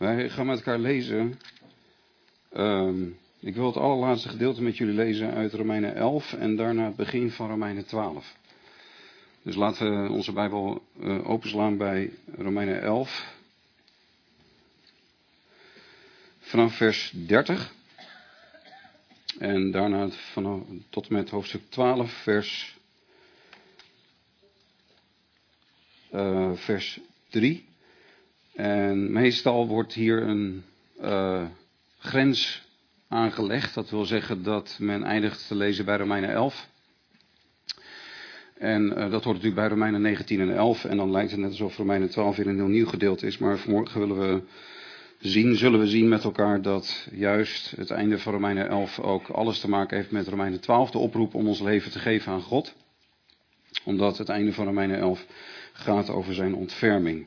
Wij gaan met elkaar lezen. Ehm, ik wil het allerlaatste gedeelte met jullie lezen uit Romeinen 11 en daarna het begin van Romeinen 12. Dus laten we onze Bijbel uh, openslaan bij Romeinen 11. Vanaf vers 30. En daarna tot en met hoofdstuk 12, vers, uh, vers 3. En meestal wordt hier een uh, grens aangelegd. Dat wil zeggen dat men eindigt te lezen bij Romeinen 11. En uh, dat hoort natuurlijk bij Romeinen 19 en 11. En dan lijkt het net alsof Romeinen 12 weer een heel nieuw gedeelte is. Maar vanmorgen willen we zien, zullen we zien met elkaar dat juist het einde van Romeinen 11 ook alles te maken heeft met Romeinen 12. De oproep om ons leven te geven aan God. Omdat het einde van Romeinen 11 gaat over zijn ontferming.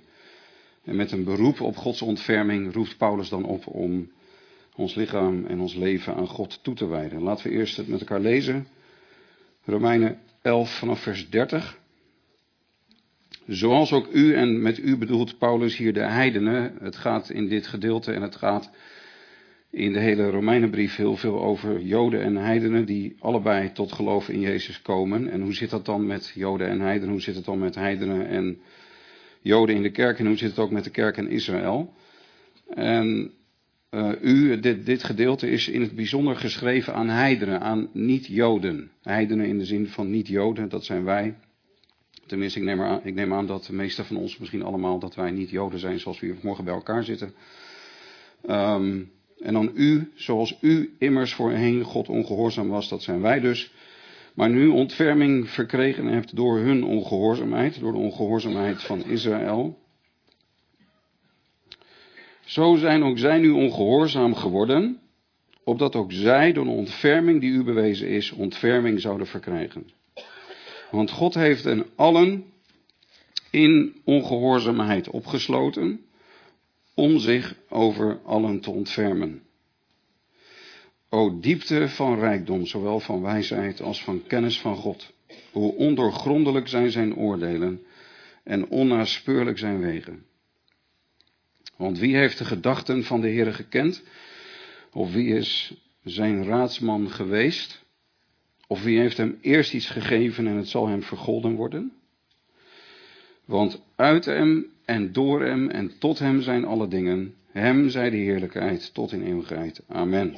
En met een beroep op Gods ontferming roept Paulus dan op om ons lichaam en ons leven aan God toe te wijden. Laten we eerst het met elkaar lezen. Romeinen 11 vanaf vers 30. Zoals ook u, en met u bedoelt Paulus hier de heidenen. Het gaat in dit gedeelte en het gaat in de hele Romeinenbrief heel veel over Joden en heidenen die allebei tot geloof in Jezus komen. En hoe zit dat dan met Joden en heidenen? Hoe zit het dan met heidenen en Joden in de kerk en hoe zit het ook met de kerk in Israël? En uh, u, dit, dit gedeelte is in het bijzonder geschreven aan heidenen, aan niet-Joden. Heidenen in de zin van niet-Joden, dat zijn wij. Tenminste, ik neem, aan, ik neem aan dat de meeste van ons, misschien allemaal, dat wij niet Joden zijn zoals we hier morgen bij elkaar zitten. Um, en dan u, zoals u immers voorheen God ongehoorzaam was, dat zijn wij dus. Maar nu ontferming verkregen hebt door hun ongehoorzaamheid, door de ongehoorzaamheid van Israël. Zo zijn ook zij nu ongehoorzaam geworden, opdat ook zij door de ontferming die u bewezen is, ontferming zouden verkrijgen. Want God heeft hen allen in ongehoorzaamheid opgesloten, om zich over allen te ontfermen. O diepte van rijkdom, zowel van wijsheid als van kennis van God. Hoe ondoorgrondelijk zijn zijn oordelen en onnaspeurlijk zijn wegen. Want wie heeft de gedachten van de Heere gekend? Of wie is zijn raadsman geweest? Of wie heeft hem eerst iets gegeven en het zal hem vergolden worden? Want uit hem en door hem en tot hem zijn alle dingen. Hem zij de heerlijkheid tot in eeuwigheid. Amen.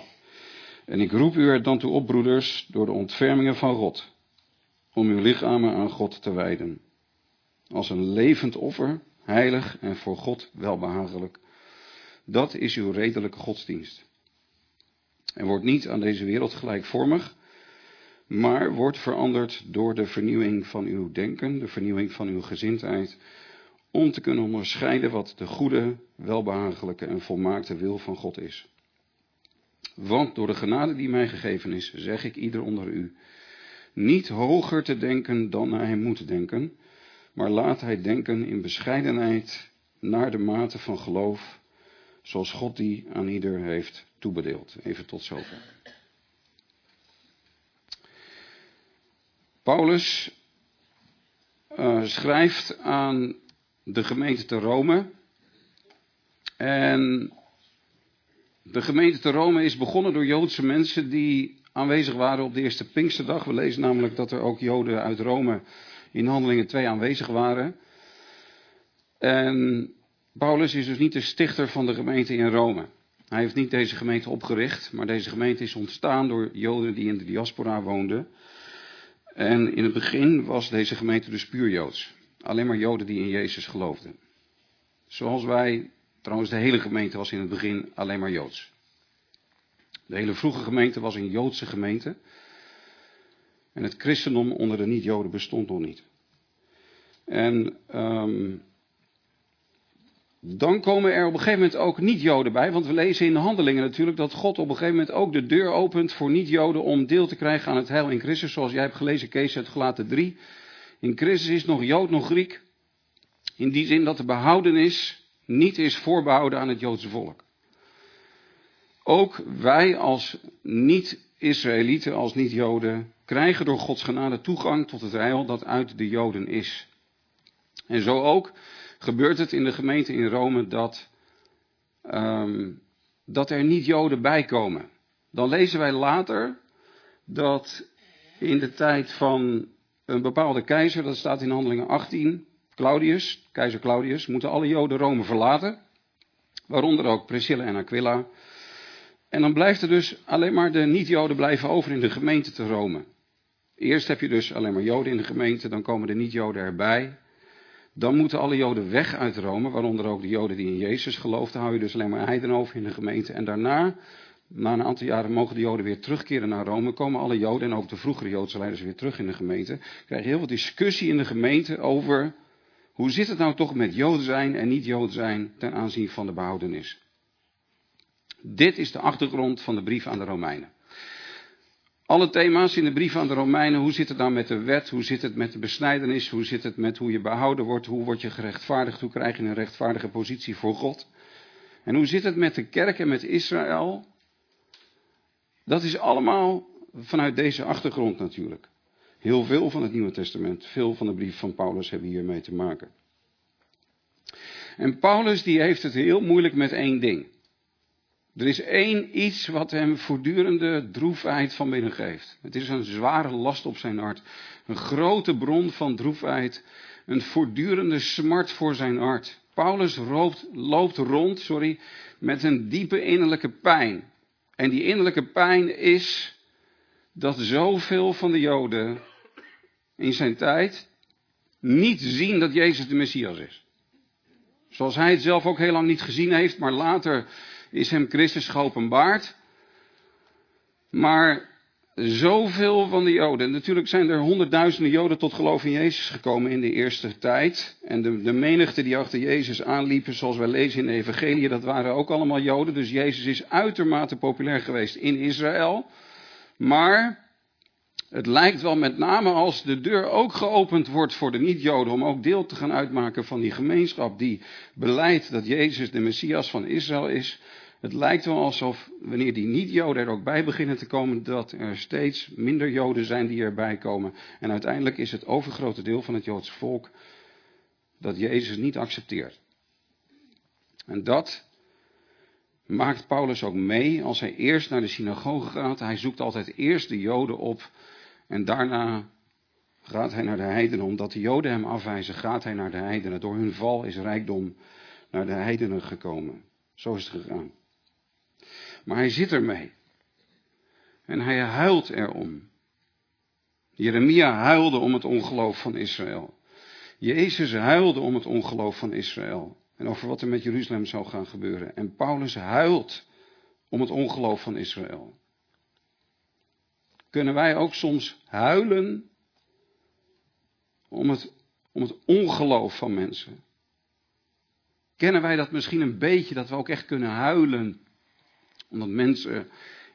En ik roep u er dan toe op, broeders, door de ontfermingen van God, om uw lichamen aan God te wijden. Als een levend offer, heilig en voor God welbehagelijk. Dat is uw redelijke godsdienst. En wordt niet aan deze wereld gelijkvormig, maar wordt veranderd door de vernieuwing van uw denken, de vernieuwing van uw gezindheid, om te kunnen onderscheiden wat de goede, welbehagelijke en volmaakte wil van God is. Want door de genade die mij gegeven is, zeg ik ieder onder u, niet hoger te denken dan hij moet denken, maar laat hij denken in bescheidenheid naar de mate van geloof, zoals God die aan ieder heeft toebedeeld. Even tot zover. Paulus uh, schrijft aan de gemeente te Rome. En de gemeente te Rome is begonnen door Joodse mensen die aanwezig waren op de eerste Pinksterdag. We lezen namelijk dat er ook Joden uit Rome in Handelingen 2 aanwezig waren. En Paulus is dus niet de stichter van de gemeente in Rome. Hij heeft niet deze gemeente opgericht, maar deze gemeente is ontstaan door Joden die in de diaspora woonden. En in het begin was deze gemeente dus puur Joods. Alleen maar Joden die in Jezus geloofden. Zoals wij, trouwens de hele gemeente was in het begin alleen maar Joods. De hele vroege gemeente was een Joodse gemeente. En het christendom onder de niet-Joden bestond nog niet. En um, dan komen er op een gegeven moment ook niet-Joden bij. Want we lezen in de handelingen natuurlijk dat God op een gegeven moment ook de deur opent voor niet-Joden om deel te krijgen aan het heil in Christus. Zoals jij hebt gelezen, Kees uit Gelaten 3. In Christus is nog Jood, nog Griek. In die zin dat de behoudenis niet is voorbehouden aan het Joodse volk. Ook wij als niet-Israëlieten, als niet-Joden, krijgen door Gods genade toegang tot het heil dat uit de Joden is. En zo ook gebeurt het in de gemeente in Rome dat ehm, dat er niet Joden bij komen. Dan lezen wij later dat in de tijd van een bepaalde keizer, dat staat in handelingen 18, Claudius, keizer Claudius, moeten alle Joden Rome verlaten. Waaronder ook Priscilla en Aquila. En dan blijft er dus alleen maar de niet-Joden blijven over in de gemeente te Rome. Eerst heb je dus alleen maar Joden in de gemeente, dan komen de niet-Joden erbij. Dan moeten alle Joden weg uit Rome, waaronder ook de Joden die in Jezus geloofden. hou je dus alleen maar heiden over in de gemeente. En daarna, na een aantal jaren, mogen de Joden weer terugkeren naar Rome. Komen alle Joden en ook de vroegere Joodse leiders weer terug in de gemeente. Krijg je heel veel discussie in de gemeente over hoe zit het nou toch met Jood zijn en niet Jood zijn ten aanzien van de behoudenis. Dit is de achtergrond van de brief aan de Romeinen. Alle thema's in de brief aan de Romeinen, hoe zit het nou met de wet, hoe zit het met de besnijdenis, hoe zit het met hoe je behouden wordt, hoe word je gerechtvaardigd, hoe krijg je een rechtvaardige positie voor God. En hoe zit het met de kerk en met Israël? Dat is allemaal vanuit deze achtergrond natuurlijk. Heel veel van het Nieuwe Testament, veel van de brief van Paulus hebben hiermee te maken. En Paulus die heeft het heel moeilijk met één ding. Er is één iets wat hem voortdurende droefheid van binnen geeft. Het is een zware last op zijn hart. Een grote bron van droefheid. Een voortdurende smart voor zijn hart. Paulus loopt, loopt rond sorry, met een diepe innerlijke pijn. En die innerlijke pijn is dat zoveel van de Joden in zijn tijd niet zien dat Jezus de Messias is. Zoals hij het zelf ook heel lang niet gezien heeft, maar later is hem Christus geopenbaard. Maar zoveel van de Joden, natuurlijk zijn er honderdduizenden Joden tot geloof in Jezus gekomen in de eerste tijd. En de, de menigte die achter Jezus aanliepen, zoals wij lezen in de Evangelie, dat waren ook allemaal Joden. Dus Jezus is uitermate populair geweest in Israël. Maar het lijkt wel met name als de deur ook geopend wordt voor de niet-Joden om ook deel te gaan uitmaken van die gemeenschap die beleidt dat Jezus de Messias van Israël is. Het lijkt wel alsof wanneer die niet-Joden er ook bij beginnen te komen, dat er steeds minder Joden zijn die erbij komen. En uiteindelijk is het overgrote deel van het Joodse volk dat Jezus niet accepteert. En dat maakt Paulus ook mee als hij eerst naar de synagoge gaat. Hij zoekt altijd eerst de Joden op en daarna gaat hij naar de heidenen. Omdat de Joden hem afwijzen, gaat hij naar de heidenen. Door hun val is rijkdom naar de heidenen gekomen. Zo is het gegaan. Maar hij zit ermee. En hij huilt erom. Jeremia huilde om het ongeloof van Israël. Jezus huilde om het ongeloof van Israël. En over wat er met Jeruzalem zou gaan gebeuren. En Paulus huilt om het ongeloof van Israël kunnen wij ook soms huilen om het, om ongeloof van mensen. Kennen wij dat misschien een beetje, dat we ook echt kunnen huilen omdat mensen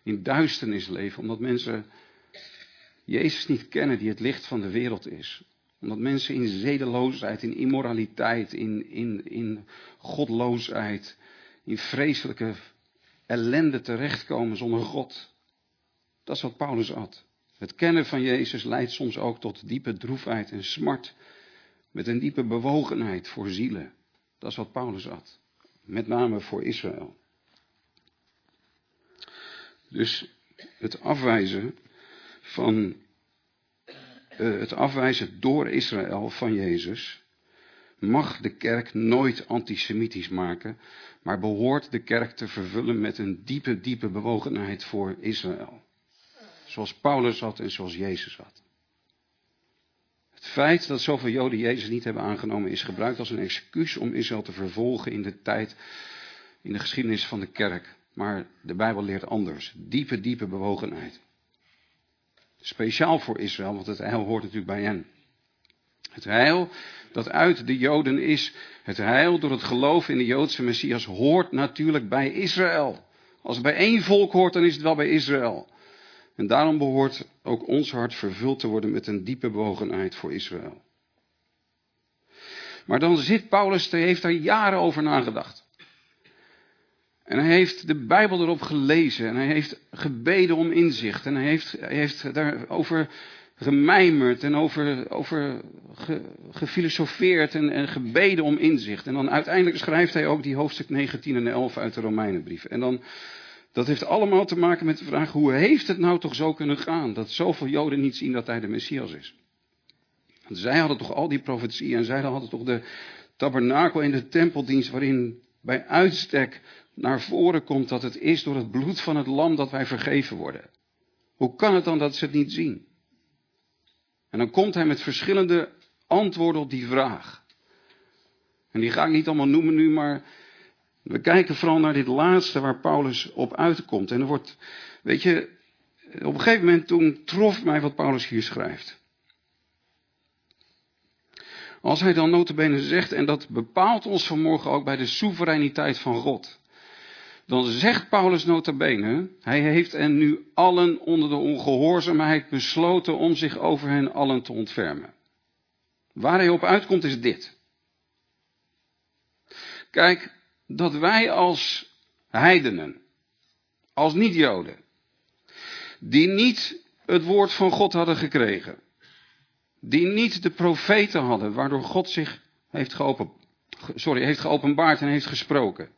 in duisternis leven, omdat mensen Jezus niet kennen die het licht van de wereld is. Omdat mensen in zedeloosheid, in immoraliteit, in, in, in godloosheid, in vreselijke ellende terechtkomen zonder God. Dat is wat Paulus had. Het kennen van Jezus leidt soms ook tot diepe droefheid en smart. Met een diepe bewogenheid voor zielen. Dat is wat Paulus had. Met name voor Israël. Dus het afwijzen van. Uh, het afwijzen door Israël van Jezus. mag de kerk nooit antisemitisch maken. maar behoort de kerk te vervullen met een diepe, diepe bewogenheid voor Israël. Zoals Paulus had en zoals Jezus had. Het feit dat zoveel Joden Jezus niet hebben aangenomen is gebruikt als een excuus om Israël te vervolgen in de tijd, in de geschiedenis van de kerk. Maar de Bijbel leert anders. Diepe, diepe bewogenheid. Speciaal voor Israël, want het heil hoort natuurlijk bij hen. Het heil dat uit de Joden is, het heil door het geloof in de Joodse Messias, hoort natuurlijk bij Israël. Als het bij één volk hoort, dan is het wel bij Israël. En daarom behoort ook ons hart vervuld te worden met een diepe bewogenheid voor Israël. Maar dan zit Paulus, hij heeft daar jaren over nagedacht. En hij heeft de Bijbel erop gelezen en hij heeft gebeden om inzicht en hij heeft, hij heeft daarover gemijmerd en over, over gefilosofeerd en, en gebeden om inzicht. En dan uiteindelijk schrijft hij ook die hoofdstuk 19 en 11 uit de Romeinenbrief. En dan, dat heeft allemaal te maken met de vraag, hoe heeft het nou toch zo kunnen gaan? Dat zoveel Joden niet zien dat hij de Messias is. Want zij hadden toch al die profetieën en zij hadden toch de tabernakel in de tempeldienst waarin bij uitstek naar voren komt dat het is door het bloed van het lam dat wij vergeven worden. Hoe kan het dan dat ze het niet zien? En dan komt hij met verschillende antwoorden op die vraag. En die ga ik niet allemaal noemen nu, maar we kijken vooral naar dit laatste waar Paulus op uitkomt. En er wordt, weet je, op een gegeven moment toen trof mij wat Paulus hier schrijft. Als hij dan notabene zegt, en dat bepaalt ons vanmorgen ook bij de soevereiniteit van God. Dan zegt Paulus notabene, hij heeft en nu allen onder de ongehoorzaamheid besloten om zich over hen allen te ontfermen. Waar hij op uitkomt is dit. Kijk, dat wij als heidenen, als niet-Joden, die niet het woord van God hadden gekregen, die niet de profeten hadden, waardoor God zich heeft, geopen, sorry, heeft geopenbaard en heeft gesproken.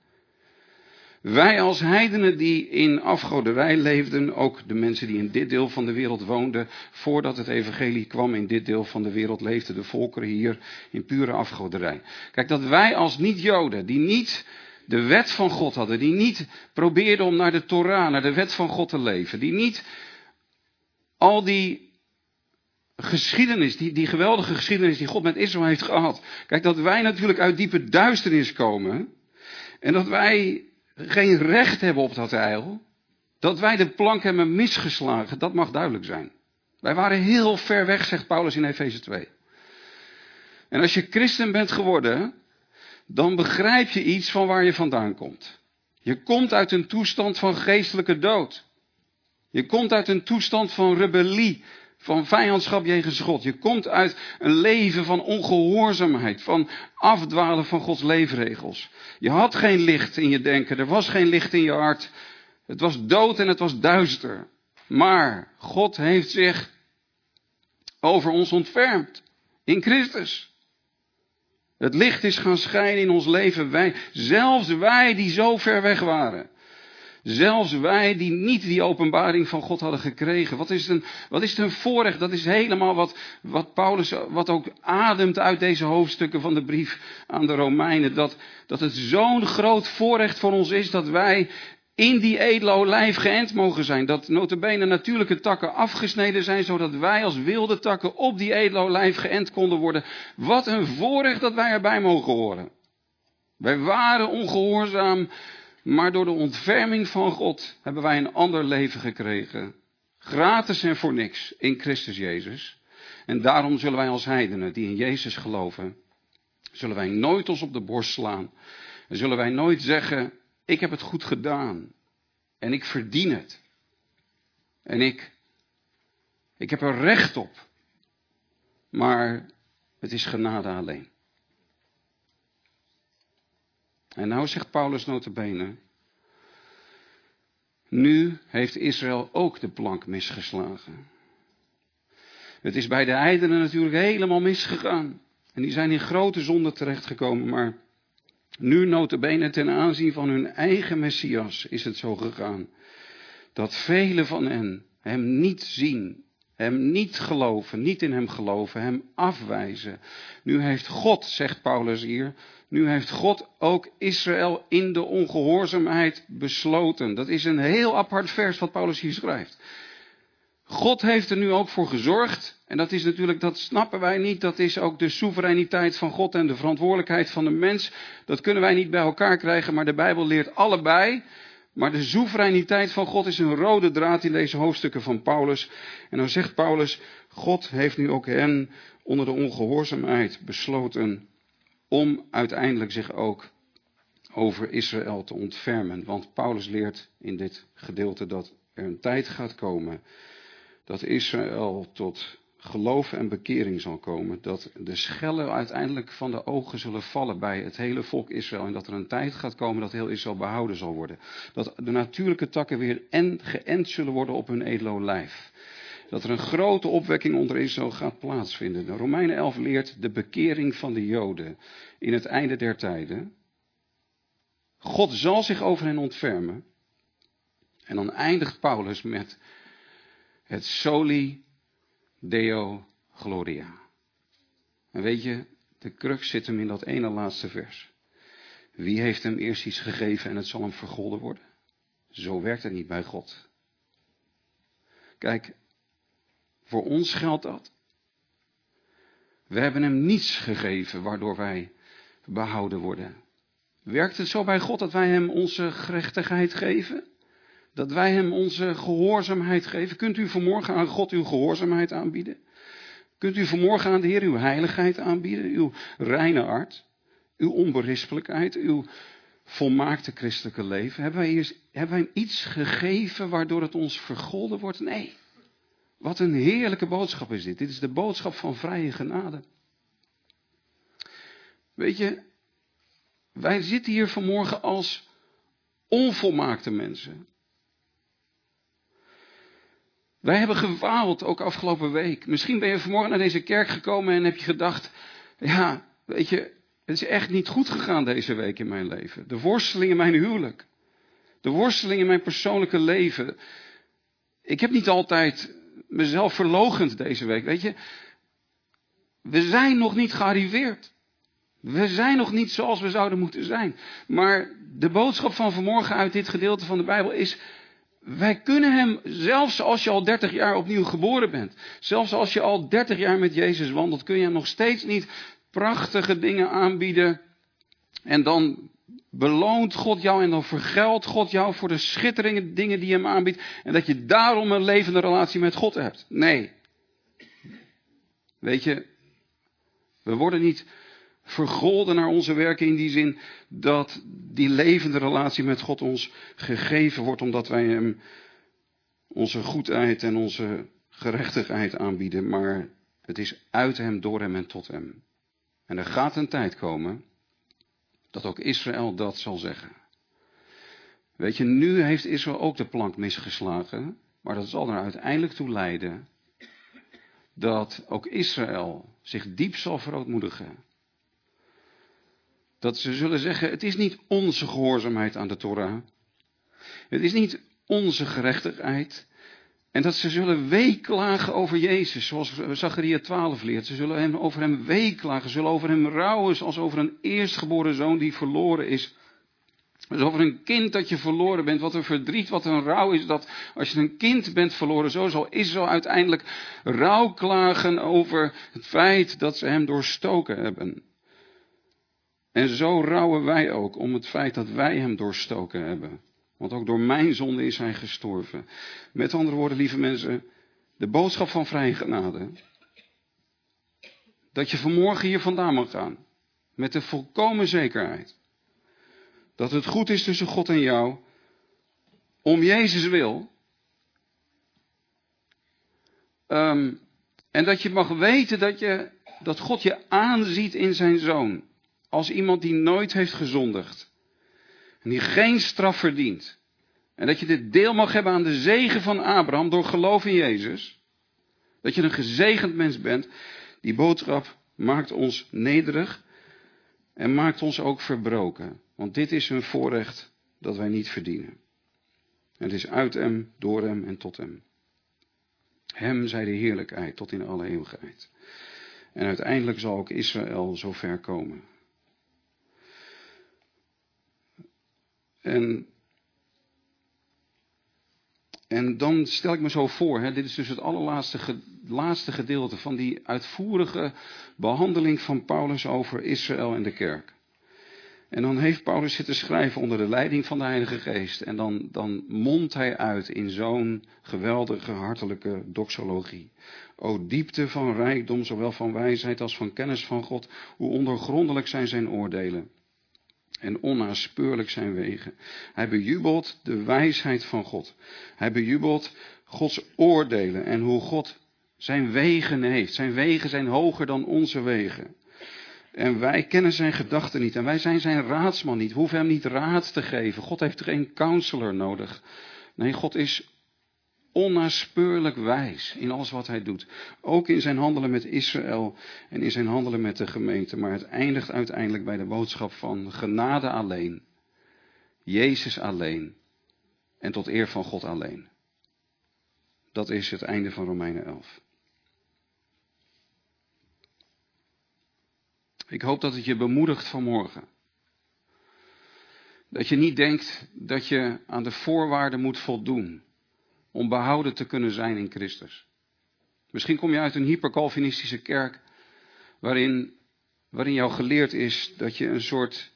Wij als heidenen die in afgoderij leefden, ook de mensen die in dit deel van de wereld woonden, voordat het evangelie kwam in dit deel van de wereld, leefden de volkeren hier in pure afgoderij. Kijk, dat wij als niet-Joden, die niet de wet van God hadden, die niet probeerden om naar de Torah, naar de wet van God te leven, die niet al die geschiedenis, die, die geweldige geschiedenis die God met Israël heeft gehad. Kijk, dat wij natuurlijk uit diepe duisternis komen. En dat wij geen recht hebben op dat heil. Dat wij de plank hebben misgeslagen, dat mag duidelijk zijn. Wij waren heel ver weg, zegt Paulus in Efeze 2. En als je christen bent geworden, dan begrijp je iets van waar je vandaan komt. Je komt uit een toestand van geestelijke dood. Je komt uit een toestand van rebellie, van vijandschap jegens God. Je komt uit een leven van ongehoorzaamheid, van afdwalen van Gods leefregels. Je had geen licht in je denken, er was geen licht in je hart. Het was dood en het was duister. Maar God heeft zich over ons ontfermd in Christus. Het licht is gaan schijnen in ons leven. Wij, zelfs wij die zo ver weg waren. Zelfs wij die niet die openbaring van God hadden gekregen. Wat is het een, wat is het een voorrecht? Dat is helemaal wat, wat Paulus, wat ook ademt uit deze hoofdstukken van de brief aan de Romeinen. Dat, dat het zo'n groot voorrecht voor ons is dat wij in die edele olijf geënt mogen zijn. Dat notabene natuurlijke takken afgesneden zijn, zodat wij als wilde takken op die edele olijf geënt konden worden. Wat een voorrecht dat wij erbij mogen horen. Wij waren ongehoorzaam, maar door de ontferming van God hebben wij een ander leven gekregen. Gratis en voor niks in Christus Jezus. En daarom zullen wij als heidenen die in Jezus geloven, zullen wij nooit ons op de borst slaan. En zullen wij nooit zeggen, ik heb het goed gedaan. En ik verdien het. En ik, ik heb er recht op. Maar het is genade alleen. En nou zegt Paulus notabene, nu heeft Israël ook de plank misgeslagen. Het is bij de heidenen natuurlijk helemaal misgegaan. En die zijn in grote zonde terechtgekomen, maar nu notabene ten aanzien van hun eigen Messias is het zo gegaan. Dat velen van hen hem niet zien, hem niet geloven, niet in hem geloven, hem afwijzen. Nu heeft God, zegt Paulus hier, nu heeft God ook Israël in de ongehoorzaamheid besloten. Dat is een heel apart vers wat Paulus hier schrijft. God heeft er nu ook voor gezorgd. En dat is natuurlijk, dat snappen wij niet. Dat is ook de soevereiniteit van God en de verantwoordelijkheid van de mens. Dat kunnen wij niet bij elkaar krijgen, maar de Bijbel leert allebei. Maar de soevereiniteit van God is een rode draad in deze hoofdstukken van Paulus. En dan zegt Paulus, God heeft nu ook hen onder de ongehoorzaamheid besloten om uiteindelijk zich ook over Israël te ontfermen. Want Paulus leert in dit gedeelte dat er een tijd gaat komen dat Israël tot geloof en bekering zal komen. Dat de schellen uiteindelijk van de ogen zullen vallen bij het hele volk Israël. En dat er een tijd gaat komen dat heel Israël behouden zal worden. Dat de natuurlijke takken weer en geënt zullen worden op hun edelo lijf. dat er een grote opwekking onder Israël gaat plaatsvinden. De Romeinen 11 leert de bekering van de Joden in het einde der tijden. God zal zich over hen ontfermen. En dan eindigt Paulus met het soli deo gloria. En weet je, de crux zit hem in dat ene laatste vers. Wie heeft hem eerst iets gegeven en het zal hem vergolden worden? Zo werkt het niet bij God. Kijk, voor ons geldt dat. We hebben hem niets gegeven waardoor wij behouden worden. Werkt het zo bij God dat wij hem onze gerechtigheid geven? Dat wij hem onze gehoorzaamheid geven? Kunt u vanmorgen aan God uw gehoorzaamheid aanbieden? Kunt u vanmorgen aan de Heer uw heiligheid aanbieden, uw reine art, uw onberispelijkheid, uw volmaakte christelijke leven? Hebben wij, hebben wij hem iets gegeven waardoor het ons vergolden wordt? Nee. Wat een heerlijke boodschap is dit. Dit is de boodschap van vrije genade. Weet je, wij zitten hier vanmorgen als onvolmaakte mensen. Wij hebben gewaald, ook afgelopen week. Misschien ben je vanmorgen naar deze kerk gekomen en heb je gedacht, ja, weet je, het is echt niet goed gegaan deze week in mijn leven. De worsteling in mijn huwelijk. De worsteling in mijn persoonlijke leven. Ik heb niet altijd mezelf verlogend deze week, weet je. We zijn nog niet gearriveerd. We zijn nog niet zoals we zouden moeten zijn. Maar de boodschap van vanmorgen uit dit gedeelte van de Bijbel is, wij kunnen hem, zelfs als je al 30 jaar opnieuw geboren bent, zelfs als je al 30 jaar met Jezus wandelt, kun je hem nog steeds niet prachtige dingen aanbieden. En dan beloont God jou en dan vergeldt God jou voor de schitterende dingen die je hem aanbiedt. En dat je daarom een levende relatie met God hebt. Nee. Weet je, we worden niet vergolden naar onze werken in die zin dat die levende relatie met God ons gegeven wordt omdat wij Hem onze goedheid en onze gerechtigheid aanbieden, maar het is uit Hem, door Hem en tot Hem. En er gaat een tijd komen dat ook Israël dat zal zeggen. Weet je, nu heeft Israël ook de plank misgeslagen, maar dat zal er uiteindelijk toe leiden dat ook Israël zich diep zal verootmoedigen dat ze zullen zeggen, het is niet onze gehoorzaamheid aan de Torah. Het is niet onze gerechtigheid. En dat ze zullen weeklagen over Jezus, zoals Zacharia 12 leert. Ze zullen hem, over hem weeklagen, zullen over hem rouwen als over een eerstgeboren zoon die verloren is. Dus over een kind dat je verloren bent, wat een verdriet, wat een rouw is dat als je een kind bent verloren, zo zal Israël uiteindelijk rouw klagen over het feit dat ze hem doorstoken hebben. En zo rouwen wij ook om het feit dat wij hem doorstoken hebben. Want ook door mijn zonde is hij gestorven. Met andere woorden, lieve mensen, de boodschap van vrije genade. Dat je vanmorgen hier vandaan mag gaan. Met de volkomen zekerheid. Dat het goed is tussen God en jou. Om Jezus wil. Um, en dat je mag weten dat, je, dat God je aanziet in zijn zoon als iemand die nooit heeft gezondigd. En die geen straf verdient. En dat je dit deel mag hebben aan de zegen van Abraham door geloof in Jezus. Dat je een gezegend mens bent. Die boodschap maakt ons nederig en maakt ons ook verbroken. Want dit is een voorrecht dat wij niet verdienen. En het is uit hem, door hem en tot hem. Hem zij de heerlijkheid tot in alle eeuwigheid. En uiteindelijk zal ook Israël zo ver komen. En, en dan stel ik me zo voor, hè, dit is dus het allerlaatste laatste gedeelte van die uitvoerige behandeling van Paulus over Israël en de kerk. En dan heeft Paulus zitten schrijven onder de leiding van de Heilige Geest. En dan, dan mondt hij uit in zo'n geweldige, hartelijke doxologie. O diepte van rijkdom, zowel van wijsheid als van kennis van God, hoe ondergrondelijk zijn zijn oordelen en onnaspeurlijk zijn wegen. Hij bejubelt de wijsheid van God. Hij bejubelt Gods oordelen en hoe God zijn wegen heeft. Zijn wegen zijn hoger dan onze wegen. En wij kennen zijn gedachten niet en wij zijn zijn raadsman niet. We hoeven hem niet raad te geven. God heeft geen counselor nodig. Nee, God is onnaspeurlijk wijs in alles wat hij doet. Ook in zijn handelen met Israël en in zijn handelen met de gemeente. Maar het eindigt uiteindelijk bij de boodschap van genade alleen. Jezus alleen. En tot eer van God alleen. Dat is het einde van Romeinen 11. Ik hoop dat het je bemoedigt vanmorgen. Dat je niet denkt dat je aan de voorwaarden moet voldoen om behouden te kunnen zijn in Christus. Misschien kom je uit een hypercalvinistische kerk waarin, waarin jou geleerd is dat je een soort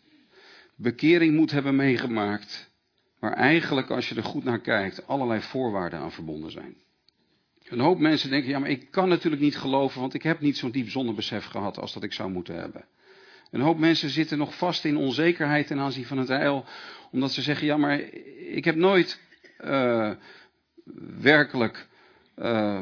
bekering moet hebben meegemaakt, waar eigenlijk als je er goed naar kijkt allerlei voorwaarden aan verbonden zijn. Een hoop mensen denken, ja maar ik kan natuurlijk niet geloven, want ik heb niet zo'n diep zonnebesef gehad als dat ik zou moeten hebben. Een hoop mensen zitten nog vast in onzekerheid ten aanzien van het heil, omdat ze zeggen, ja maar ik heb nooit uh, werkelijk uh,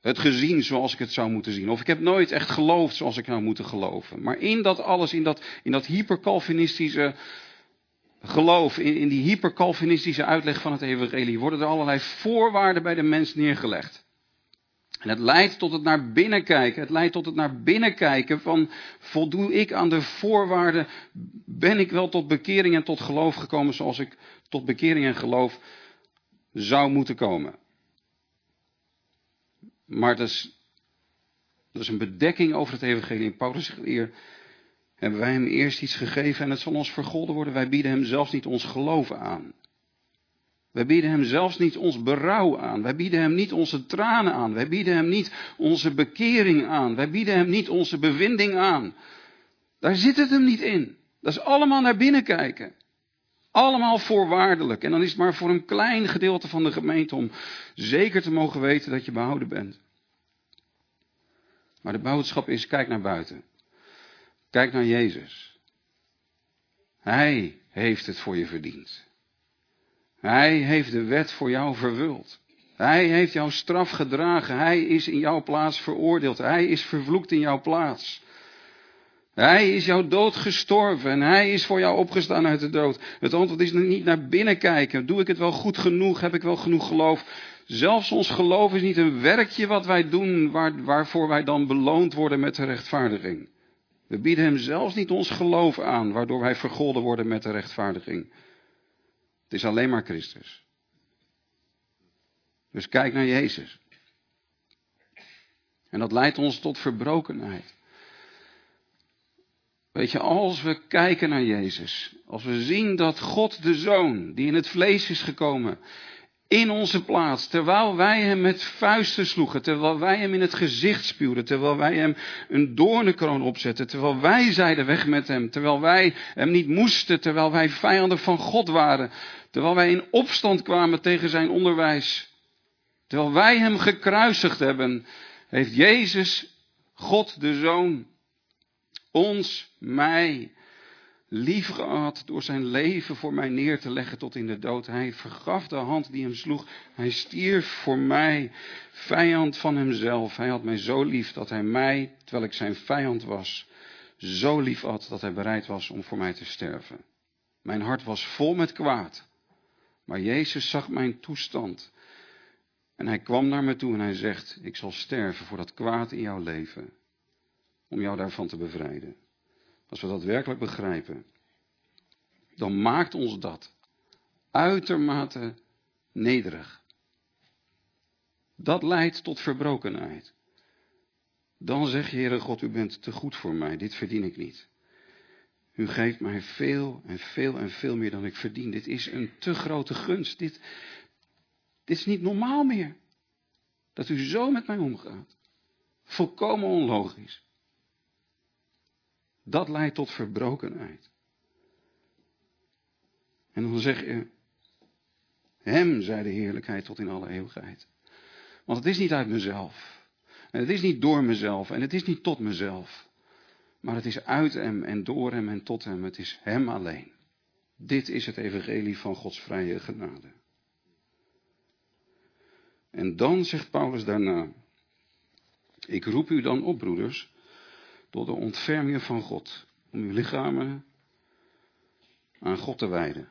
het gezien zoals ik het zou moeten zien. Of ik heb nooit echt geloofd zoals ik zou moeten geloven. Maar in dat alles, in dat, in dat hypercalvinistische geloof, in, in die hypercalvinistische uitleg van het evangelie, worden er allerlei voorwaarden bij de mens neergelegd. En het leidt tot het naar binnen kijken. Het leidt tot het naar binnen kijken van voldoe ik aan de voorwaarden? Ben ik wel tot bekering en tot geloof gekomen zoals ik tot bekering en geloof zou moeten komen? Maar dat is, dat is een bedekking over het evangelie. Paulus zegt eer, hebben wij hem eerst iets gegeven en het zal ons vergolden worden. Wij bieden hem zelfs niet ons geloof aan. Wij bieden hem zelfs niet ons berouw aan. Wij bieden hem niet onze tranen aan. Wij bieden hem niet onze bekering aan. Wij bieden hem niet onze bevinding aan. Daar zit het hem niet in. Dat is allemaal naar binnen kijken. Allemaal voorwaardelijk. En dan is het maar voor een klein gedeelte van de gemeente om zeker te mogen weten dat je behouden bent. Maar de boodschap is: kijk naar buiten. Kijk naar Jezus. Hij heeft het voor je verdiend. Hij heeft de wet voor jou vervuld. Hij heeft jouw straf gedragen. Hij is in jouw plaats veroordeeld. Hij is vervloekt in jouw plaats. Hij is jouw dood gestorven en hij is voor jou opgestaan uit de dood. Het antwoord is niet naar binnen kijken. Doe ik het wel goed genoeg? Heb ik wel genoeg geloof? Zelfs ons geloof is niet een werkje wat wij doen waar, waarvoor wij dan beloond worden met de rechtvaardiging. We bieden hem zelfs niet ons geloof aan, waardoor wij vergolden worden met de rechtvaardiging. Het is alleen maar Christus. Dus kijk naar Jezus. En dat leidt ons tot verbrokenheid. Weet je, als we kijken naar Jezus, als we zien dat God de Zoon, die in het vlees is gekomen, in onze plaats, terwijl wij hem met vuisten sloegen, terwijl wij hem in het gezicht spuwden, terwijl wij hem een doornenkroon opzetten, terwijl wij zeiden weg met hem, terwijl wij hem niet moesten, terwijl wij vijanden van God waren, terwijl wij in opstand kwamen tegen zijn onderwijs, terwijl wij hem gekruisigd hebben, heeft Jezus, God de Zoon, ons, mij, lief gehad door zijn leven voor mij neer te leggen tot in de dood. Hij vergaf de hand die hem sloeg. Hij stierf voor mij, vijand van hemzelf. Hij had mij zo lief dat hij mij, terwijl ik zijn vijand was, zo lief had dat hij bereid was om voor mij te sterven. Mijn hart was vol met kwaad. Maar Jezus zag mijn toestand. En hij kwam naar me toe en hij zegt: Ik zal sterven voor dat kwaad in jouw leven. Om jou daarvan te bevrijden. Als we dat werkelijk begrijpen, dan maakt ons dat uitermate nederig. Dat leidt tot verbrokenheid. Dan zeg je, Heere God, u bent te goed voor mij, dit verdien ik niet. U geeft mij veel en veel en veel meer dan ik verdien. Dit is een te grote gunst. Dit, dit is niet normaal meer. Dat u zo met mij omgaat. Volkomen onlogisch. Dat leidt tot verbrokenheid. En dan zeg je, Hem zij de heerlijkheid tot in alle eeuwigheid. Want het is niet uit mezelf. En het is niet door mezelf. En het is niet tot mezelf. Maar het is uit Hem en door Hem en tot Hem. Het is Hem alleen. Dit is het evangelie van Gods vrije genade. En dan zegt Paulus daarna, ik roep u dan op, broeders, door de ontfermingen van God. Om uw lichamen aan God te wijden.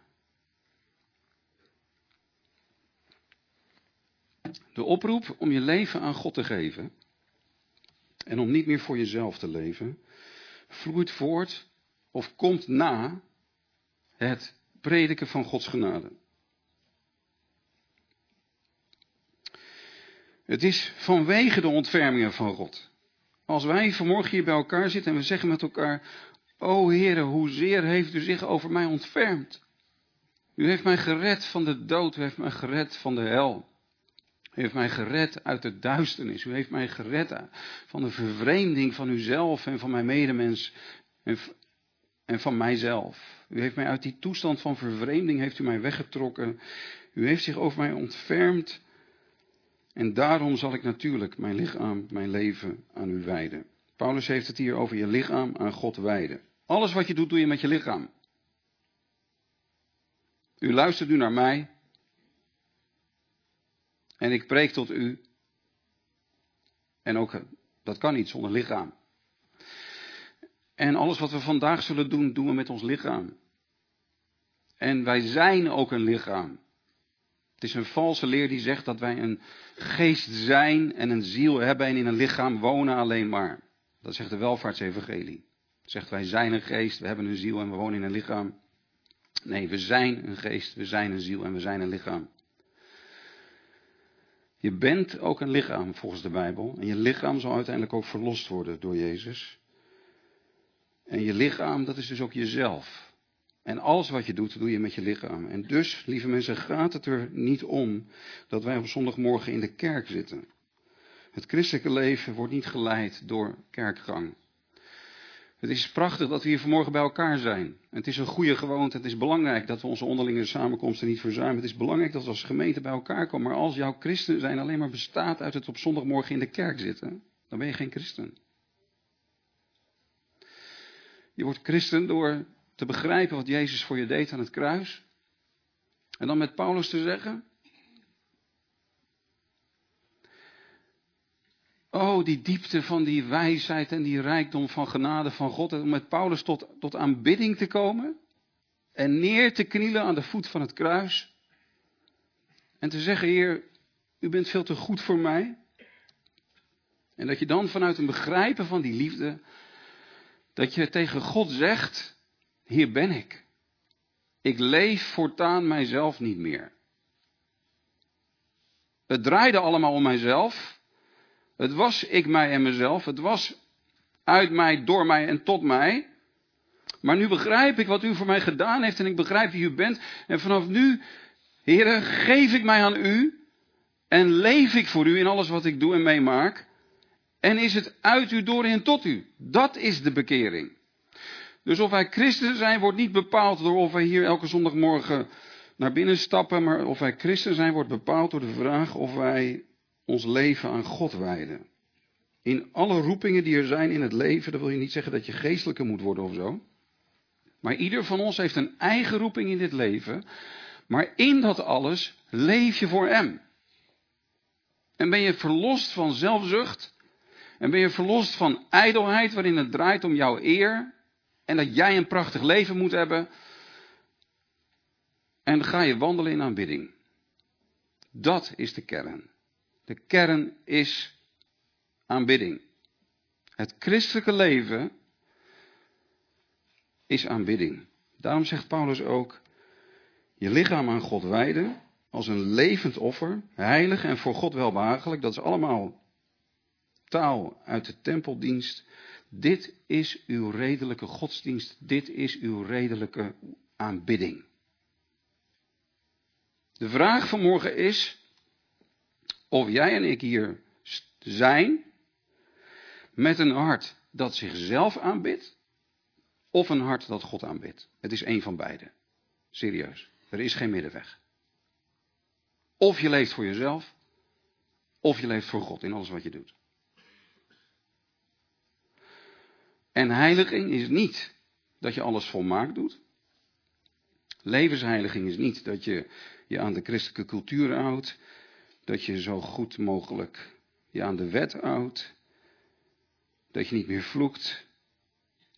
De oproep om je leven aan God te geven en om niet meer voor jezelf te leven, vloeit voort of komt na het prediken van Gods genade. Het is vanwege de ontfermingen van God. Als wij vanmorgen hier bij elkaar zitten en we zeggen met elkaar: O Heere, hoezeer heeft u zich over mij ontfermd? U heeft mij gered van de dood, u heeft mij gered van de hel. U heeft mij gered uit de duisternis. U heeft mij gered van de vervreemding van uzelf en van mijn medemens en, en van mijzelf. U heeft mij uit die toestand van vervreemding heeft u mij weggetrokken. U heeft zich over mij ontfermd. En daarom zal ik natuurlijk mijn lichaam, mijn leven aan u wijden. Paulus heeft het hier over je lichaam aan God wijden. Alles wat je doet, doe je met je lichaam. U luistert nu naar mij. En ik preek tot u. En ook, dat kan niet zonder lichaam. En alles wat we vandaag zullen doen, doen we met ons lichaam. En wij zijn ook een lichaam. Het is een valse leer die zegt dat wij een geest zijn en een ziel hebben en in een lichaam wonen alleen maar. Dat zegt de welvaartsevangelie. Het zegt wij zijn een geest, we hebben een ziel en we wonen in een lichaam. Nee, we zijn een geest, we zijn een ziel en we zijn een lichaam. Je bent ook een lichaam volgens de Bijbel. En je lichaam zal uiteindelijk ook verlost worden door Jezus. En je lichaam, dat is dus ook jezelf. En alles wat je doet, doe je met je lichaam. En dus, lieve mensen, gaat het er niet om dat wij op zondagmorgen in de kerk zitten. Het christelijke leven wordt niet geleid door kerkgang. Het is prachtig dat we hier vanmorgen bij elkaar zijn. Het is een goede gewoonte. Het is belangrijk dat we onze onderlinge samenkomsten niet verzuimen. Het is belangrijk dat we als gemeente bij elkaar komen. Maar als jouw christen zijn alleen maar bestaat uit het op zondagmorgen in de kerk zitten, dan ben je geen christen. Je wordt christen door te begrijpen wat Jezus voor je deed aan het kruis. En dan met Paulus te zeggen: Oh, die diepte van die wijsheid en die rijkdom van genade van God. Om met Paulus tot, tot aanbidding te komen. En neer te knielen aan de voet van het kruis. En te zeggen, Heer, u bent veel te goed voor mij. En dat je dan vanuit een begrijpen van die liefde. Dat je tegen God zegt, hier ben ik. Ik leef voortaan mijzelf niet meer. Het draaide allemaal om mijzelf. Het was ik, mij en mezelf. Het was uit mij, door mij en tot mij. Maar nu begrijp ik wat u voor mij gedaan heeft en ik begrijp wie u bent. En vanaf nu, heren, geef ik mij aan u en leef ik voor u in alles wat ik doe en meemaak. En is het uit u, door en tot u. Dat is de bekering. Dus of wij christen zijn, wordt niet bepaald door of wij hier elke zondagmorgen naar binnen stappen. Maar of wij christen zijn, wordt bepaald door de vraag of wij ons leven aan God wijden. In alle roepingen die er zijn in het leven, dat wil je niet zeggen dat je geestelijker moet worden of zo. Maar ieder van ons heeft een eigen roeping in dit leven. Maar in dat alles leef je voor Hem. En ben je verlost van zelfzucht. En ben je verlost van ijdelheid waarin het draait om jouw eer. En dat jij een prachtig leven moet hebben. En ga je wandelen in aanbidding. Dat is de kern. De kern is aanbidding. Het christelijke leven is aanbidding. Daarom zegt Paulus ook: je lichaam aan God wijden als een levend offer, heilig en voor God welbehagelijk. Dat is allemaal taal uit de tempeldienst. Dit is uw redelijke godsdienst. Dit is uw redelijke aanbidding. De vraag van morgen is: of jij en ik hier zijn met een hart dat zichzelf aanbidt, of een hart dat God aanbidt. Het is één van beide. Serieus. Er is geen middenweg. Of je leeft voor jezelf, of je leeft voor God in alles wat je doet. En heiliging is niet dat je alles volmaakt doet. Levensheiliging is niet dat je je aan de christelijke cultuur houdt, dat je zo goed mogelijk je aan de wet houdt. Dat je niet meer vloekt.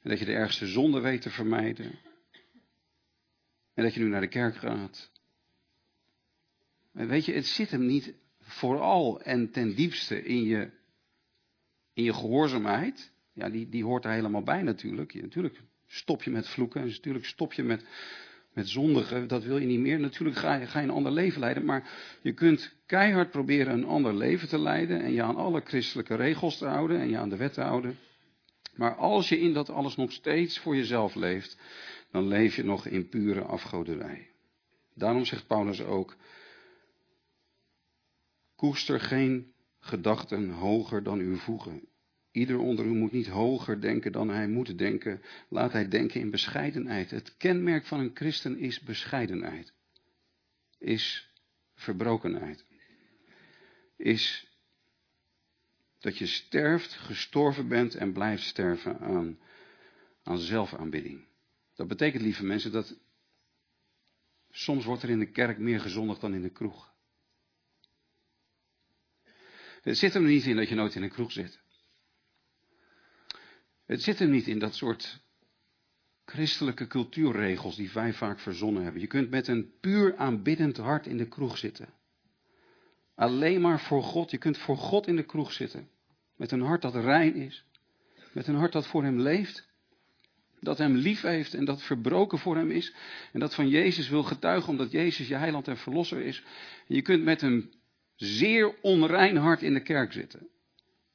En dat je de ergste zonde weet te vermijden. En dat je nu naar de kerk gaat. Weet je, het zit hem niet vooral en ten diepste in je, in je gehoorzaamheid. Ja, die, die hoort er helemaal bij natuurlijk. Je, natuurlijk stop je met vloeken. En natuurlijk stop je met, met zondigen. Dat wil je niet meer. Natuurlijk ga je, ga je een ander leven leiden. Maar je kunt keihard proberen een ander leven te leiden. En je aan alle christelijke regels te houden. En je aan de wet te houden. Maar als je in dat alles nog steeds voor jezelf leeft. Dan leef je nog in pure afgoderij. Daarom zegt Paulus ook. Koester geen gedachten hoger dan uw voegen. Ieder onder u moet niet hoger denken dan hij moet denken. Laat hij denken in bescheidenheid. Het kenmerk van een christen is bescheidenheid. Is verbrokenheid. Is dat je sterft, gestorven bent en blijft sterven aan, aan zelfaanbidding. Dat betekent, lieve mensen, dat soms wordt er in de kerk meer gezondigd dan in de kroeg. Het zit er niet in dat je nooit in een kroeg zit. Het zit er niet in dat soort christelijke cultuurregels die wij vaak verzonnen hebben. Je kunt met een puur aanbiddend hart in de kroeg zitten. Alleen maar voor God. Je kunt voor God in de kroeg zitten. Met een hart dat rein is. Met een hart dat voor Hem leeft. Dat Hem lief heeft en dat verbroken voor Hem is. En dat van Jezus wil getuigen omdat Jezus je heiland en verlosser is. En je kunt met een zeer onrein hart in de kerk zitten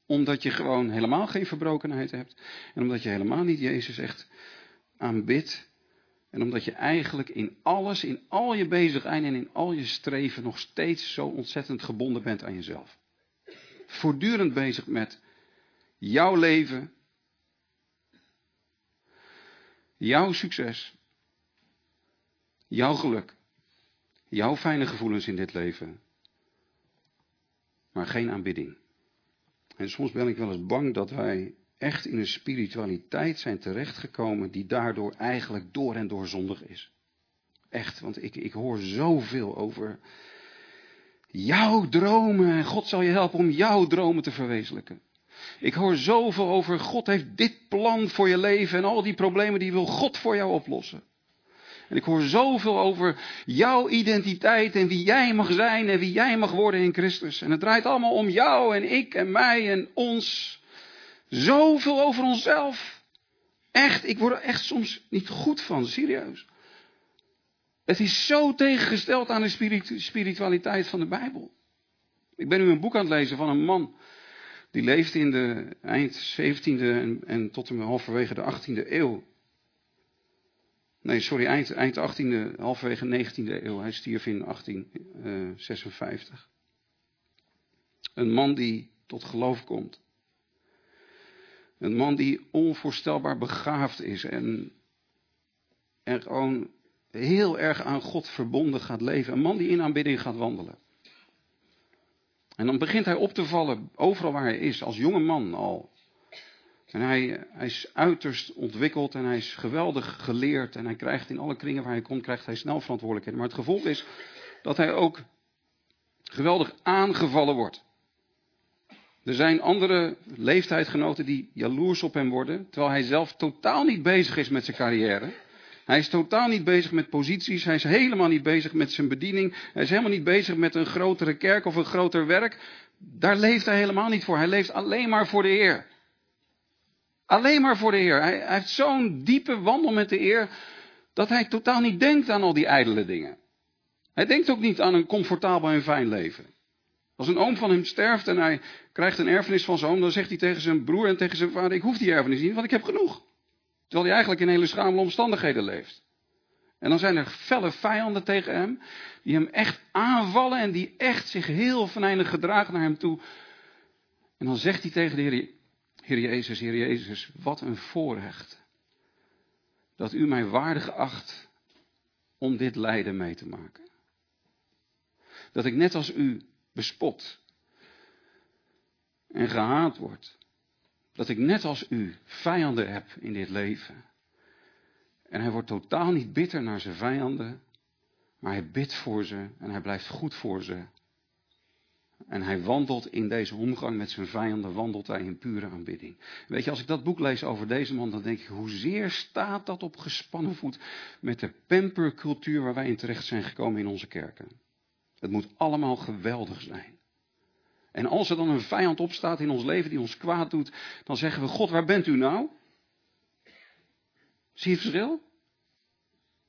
omdat je gewoon helemaal geen verbrokenheid hebt. En omdat je helemaal niet Jezus echt aanbidt. En omdat je eigenlijk in alles, in al je bezigheid en in al je streven nog steeds zo ontzettend gebonden bent aan jezelf. Voortdurend bezig met jouw leven, jouw succes, jouw geluk, jouw fijne gevoelens in dit leven, maar geen aanbidding. En soms ben ik wel eens bang dat wij echt in een spiritualiteit zijn terechtgekomen die daardoor eigenlijk door en door zondig is. Echt, want ik, ik hoor zoveel over jouw dromen en God zal je helpen om jouw dromen te verwezenlijken. Ik hoor zoveel over God heeft dit plan voor je leven en al die problemen die wil God voor jou oplossen. En ik hoor zoveel over jouw identiteit en wie jij mag zijn en wie jij mag worden in Christus. En het draait allemaal om jou en ik en mij en ons. Zoveel over onszelf. Echt, ik word er echt soms niet goed van, serieus. Het is zo tegengesteld aan de spiritualiteit van de Bijbel. Ik ben nu een boek aan het lezen van een man. Die leefde in de eind 17e en, en tot en met halverwege de 18e eeuw. Nee, sorry, eind, eind 18e, halverwege 19e eeuw. Hij stierf in 1856. Eh, een man die tot geloof komt. Een man die onvoorstelbaar begaafd is en, en gewoon heel erg aan God verbonden gaat leven. Een man die in aanbidding gaat wandelen. En dan begint hij op te vallen overal waar hij is, als jonge man al. En hij, is uiterst ontwikkeld en hij is geweldig geleerd. En hij krijgt in alle kringen waar hij komt, krijgt hij snel verantwoordelijkheden. Maar het gevolg is dat hij ook geweldig aangevallen wordt. Er zijn andere leeftijdgenoten die jaloers op hem worden, terwijl hij zelf totaal niet bezig is met zijn carrière. Hij is totaal niet bezig met posities, hij is helemaal niet bezig met zijn bediening, hij is helemaal niet bezig met een grotere kerk of een groter werk. Daar leeft hij helemaal niet voor, hij leeft alleen maar voor de Heer. Alleen maar voor de Heer. Hij, hij heeft zo'n diepe wandel met de Heer dat hij totaal niet denkt aan al die ijdele dingen. Hij denkt ook niet aan een comfortabel en fijn leven. Als een oom van hem sterft en hij krijgt een erfenis van zijn oom, dan zegt hij tegen zijn broer en tegen zijn vader: Ik hoef die erfenis niet, want ik heb genoeg. Terwijl hij eigenlijk in hele schamele omstandigheden leeft. En dan zijn er felle vijanden tegen hem, die hem echt aanvallen en die echt zich heel venijnig gedragen naar hem toe. En dan zegt hij tegen de Heer: Heer Jezus, Heer Jezus, wat een voorrecht. Dat u mij waardig acht om dit lijden mee te maken. Dat ik net als u bespot en gehaat word. Dat ik net als u vijanden heb in dit leven. En hij wordt totaal niet bitter naar zijn vijanden, maar hij bidt voor ze en hij blijft goed voor ze. En hij wandelt in deze omgang met zijn vijanden, wandelt hij in pure aanbidding. Weet je, als ik dat boek lees over deze man, dan denk ik, hoezeer staat dat op gespannen voet met de pampercultuur waar wij in terecht zijn gekomen in onze kerken. Het moet allemaal geweldig zijn. En als er dan een vijand opstaat in ons leven die ons kwaad doet, dan zeggen we: God, waar bent u nou? Zie je het verschil?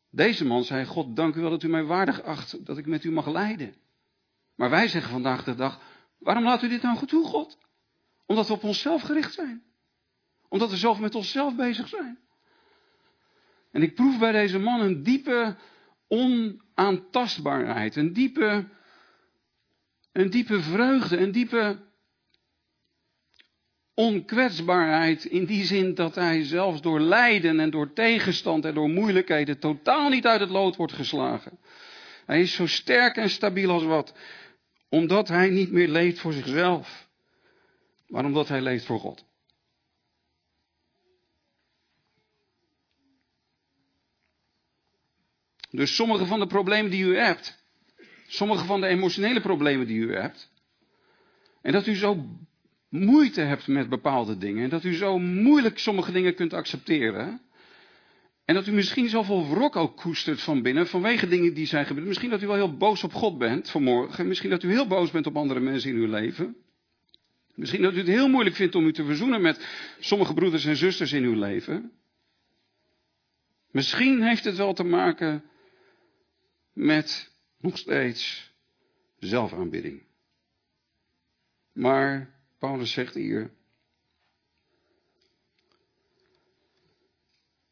Deze man zei: God, dank u wel dat u mij waardig acht dat ik met u mag lijden. Maar wij zeggen vandaag de dag: waarom laat u dit nou goed toe, God? Omdat we op onszelf gericht zijn. Omdat we zelf met onszelf bezig zijn. En ik proef bij deze man een diepe onaantastbaarheid, een diepe, een diepe vreugde, een diepe onkwetsbaarheid in die zin dat hij zelfs door lijden en door tegenstand en door moeilijkheden totaal niet uit het lood wordt geslagen. Hij is zo sterk en stabiel als wat, omdat hij niet meer leeft voor zichzelf, maar omdat hij leeft voor God. Dus sommige van de problemen die u hebt, sommige van de emotionele problemen die u hebt, en dat u zo moeite hebt met bepaalde dingen, en dat u zo moeilijk sommige dingen kunt accepteren, en dat u misschien zoveel wrok ook koestert van binnen vanwege dingen die zijn gebeurd. Misschien dat u wel heel boos op God bent vanmorgen. Misschien dat u heel boos bent op andere mensen in uw leven. Misschien dat u het heel moeilijk vindt om u te verzoenen met sommige broeders en zusters in uw leven. Misschien heeft het wel te maken met nog steeds zelfaanbidding. Maar Paulus zegt hier,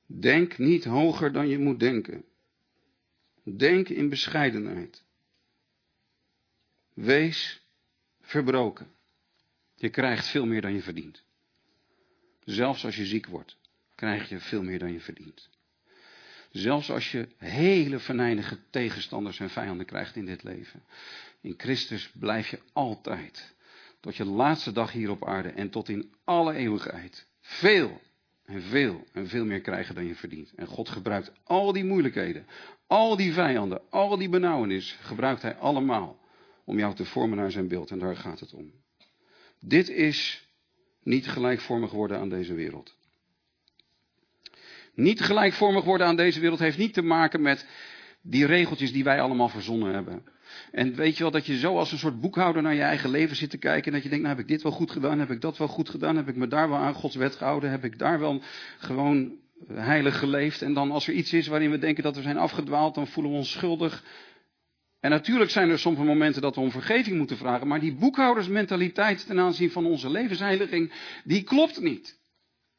denk niet hoger dan je moet denken. Denk in bescheidenheid. Wees verbroken. Je krijgt veel meer dan je verdient. Zelfs als je ziek wordt, krijg je veel meer dan je verdient. Zelfs als je hele venijnige tegenstanders en vijanden krijgt in dit leven. In Christus blijf je altijd, tot je laatste dag hier op aarde en tot in alle eeuwigheid, veel en veel en veel meer krijgen dan je verdient. En God gebruikt al die moeilijkheden, al die vijanden, al die benauwenis, gebruikt Hij allemaal om jou te vormen naar zijn beeld. En daar gaat het om. Dit is niet gelijkvormig worden aan deze wereld. Niet gelijkvormig worden aan deze wereld heeft niet te maken met die regeltjes die wij allemaal verzonnen hebben. En weet je wel, dat je zo als een soort boekhouder naar je eigen leven zit te kijken. En dat je denkt, nou heb ik dit wel goed gedaan, heb ik dat wel goed gedaan, heb ik me daar wel aan Gods wet gehouden, heb ik daar wel gewoon heilig geleefd. En dan als er iets is waarin we denken dat we zijn afgedwaald, dan voelen we ons schuldig. En natuurlijk zijn er sommige momenten dat we om vergeving moeten vragen. Maar die boekhoudersmentaliteit ten aanzien van onze levensheiliging, die klopt niet.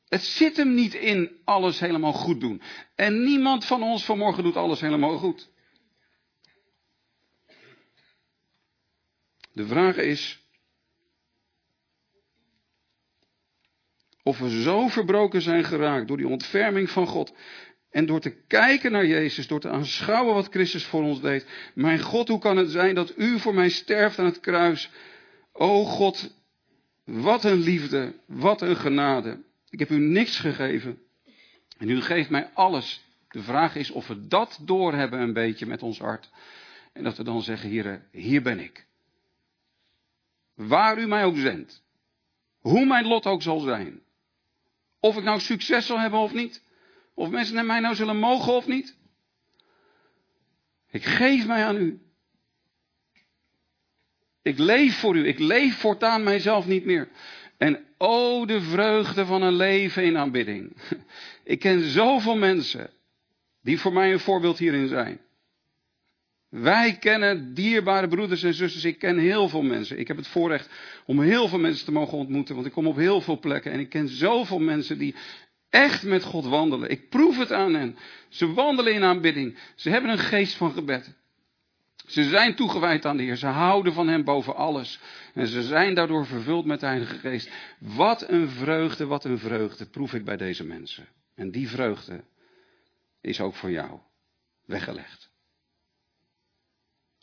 Het zit hem niet in alles helemaal goed doen. En niemand van ons vanmorgen doet alles helemaal goed. De vraag is of we zo verbroken zijn geraakt door die ontferming van God en door te kijken naar Jezus, door te aanschouwen wat Christus voor ons deed. Mijn God, hoe kan het zijn dat u voor mij sterft aan het kruis? O God, wat een liefde, wat een genade. Ik heb u niks gegeven. En u geeft mij alles. De vraag is of we dat doorhebben een beetje met ons hart. En dat we dan zeggen, hier, hier ben ik. Waar u mij ook zendt. Hoe mijn lot ook zal zijn. Of ik nou succes zal hebben of niet. Of mensen naar mij nou zullen mogen of niet. Ik geef mij aan u. Ik leef voor u. Ik leef voortaan mijzelf niet meer. En oh, de vreugde van een leven in aanbidding. Ik ken zoveel mensen die voor mij een voorbeeld hierin zijn. Wij kennen dierbare broeders en zusters. Ik ken heel veel mensen. Ik heb het voorrecht om heel veel mensen te mogen ontmoeten. Want ik kom op heel veel plekken. En ik ken zoveel mensen die echt met God wandelen. Ik proef het aan hen. Ze wandelen in aanbidding. Ze hebben een geest van gebed. Ze zijn toegewijd aan de Heer. Ze houden van Hem boven alles. En ze zijn daardoor vervuld met de Heilige Geest. Wat een vreugde, wat een vreugde proef ik bij deze mensen. En die vreugde is ook voor jou weggelegd.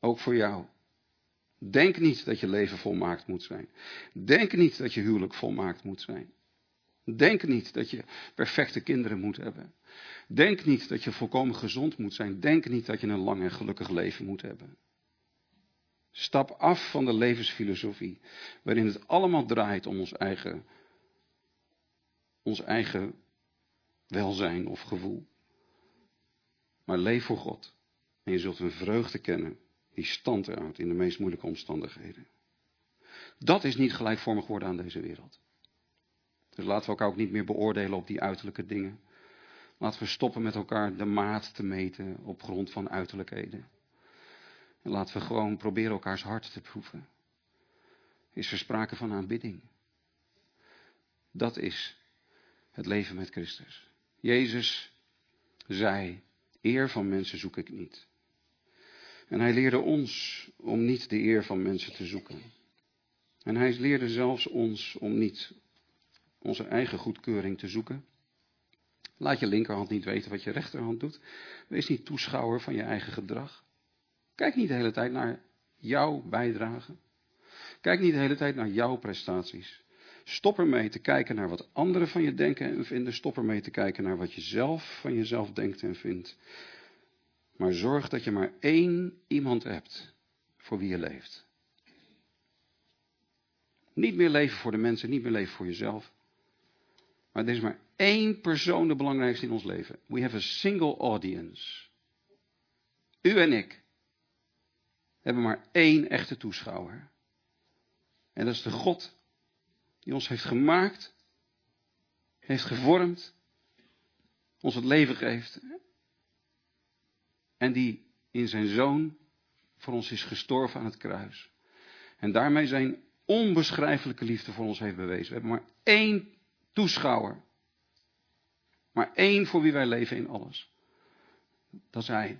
Ook voor jou. Denk niet dat je leven volmaakt moet zijn. Denk niet dat je huwelijk volmaakt moet zijn. Denk niet dat je perfecte kinderen moet hebben. Denk niet dat je volkomen gezond moet zijn. Denk niet dat je een lang en gelukkig leven moet hebben. Stap af van de levensfilosofie, waarin het allemaal draait om ons eigen, ons eigen welzijn of gevoel. Maar leef voor God. En je zult een vreugde kennen die stand houdt in de meest moeilijke omstandigheden. Dat is niet gelijkvormig worden aan deze wereld. Dus laten we elkaar ook niet meer beoordelen op die uiterlijke dingen. Laten we stoppen met elkaar de maat te meten op grond van uiterlijkheden. En laten we gewoon proberen elkaars hart te proeven. Is er sprake van aanbidding? Dat is het leven met Christus. Jezus zei, eer van mensen zoek ik niet. En hij leerde ons om niet de eer van mensen te zoeken. En hij leerde zelfs ons om niet onze eigen goedkeuring te zoeken. Laat je linkerhand niet weten wat je rechterhand doet. Wees niet toeschouwer van je eigen gedrag. Kijk niet de hele tijd naar jouw bijdrage. Kijk niet de hele tijd naar jouw prestaties. Stop ermee te kijken naar wat anderen van je denken en vinden. Stop ermee te kijken naar wat je zelf van jezelf denkt en vindt. Maar zorg dat je maar één iemand hebt voor wie je leeft. Niet meer leven voor de mensen, niet meer leven voor jezelf. Maar er is maar één persoon de belangrijkste in ons leven. We have a single audience. U en ik hebben maar één echte toeschouwer. En dat is de God die ons heeft gemaakt, heeft gevormd, ons het leven geeft. En die in zijn zoon voor ons is gestorven aan het kruis. En daarmee zijn onbeschrijfelijke liefde voor ons heeft bewezen. We hebben maar één toeschouwer. Maar één voor wie wij leven in alles. Dat hij.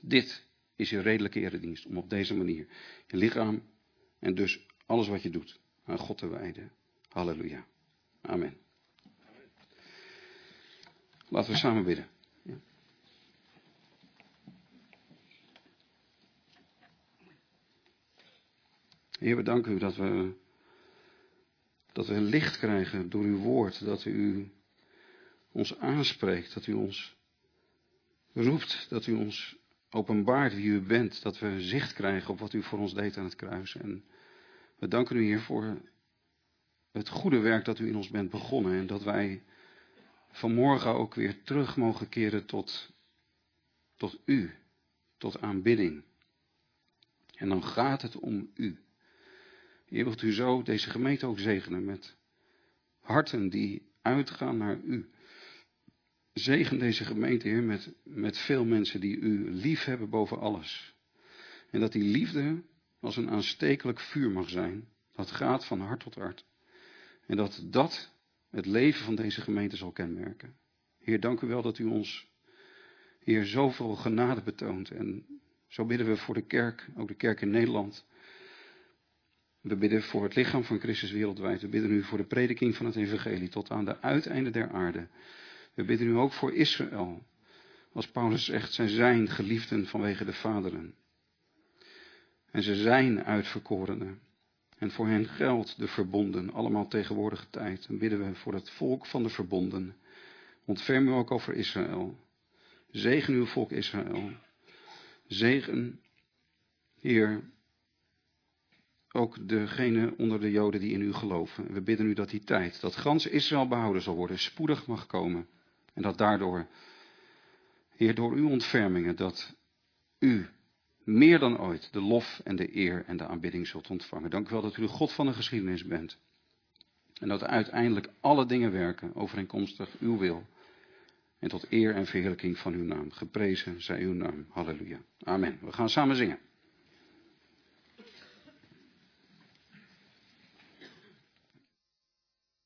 Dit is je redelijke eredienst. Om op deze manier je lichaam en dus alles wat je doet aan God te wijden. Halleluja. Amen. Laten we samen bidden. Heer, we danken u dat we, dat we licht krijgen door uw woord. Dat u ons aanspreekt, dat u ons roept, dat u ons openbaart wie u bent. Dat we zicht krijgen op wat u voor ons deed aan het kruis. En we danken u, Heer, voor het goede werk dat u in ons bent begonnen. En dat wij vanmorgen ook weer terug mogen keren tot, tot u, tot aanbidding. En dan gaat het om u. Heer, wilt u zo deze gemeente ook zegenen met harten die uitgaan naar u. Zegen deze gemeente, Heer, met, met veel mensen die u lief hebben boven alles. En dat die liefde als een aanstekelijk vuur mag zijn, dat gaat van hart tot hart. En dat dat het leven van deze gemeente zal kenmerken. Heer, dank u wel dat u ons, Heer, zoveel genade betoont. En zo bidden we voor de kerk, ook de kerk in Nederland. We bidden voor het lichaam van Christus wereldwijd. We bidden u voor de prediking van het evangelie tot aan de uiteinden der aarde. We bidden u ook voor Israël. Als Paulus zegt, zij zijn geliefden vanwege de vaderen. En ze zijn uitverkorenen. En voor hen geldt de verbonden, allemaal tegenwoordige tijd. En bidden we voor het volk van de verbonden. Ontferm u ook over Israël. Zegen uw volk Israël. Zegen, Heer, ook degene onder de Joden die in u geloven. We bidden u dat die tijd, dat gans Israël behouden zal worden, spoedig mag komen. En dat daardoor, Heer, door uw ontfermingen, dat u meer dan ooit de lof en de eer en de aanbidding zult ontvangen. Dank u wel dat u de God van de geschiedenis bent. En dat uiteindelijk alle dingen werken overeenkomstig uw wil. En tot eer en verheerlijking van uw naam. Geprezen zij uw naam. Halleluja. Amen. We gaan samen zingen.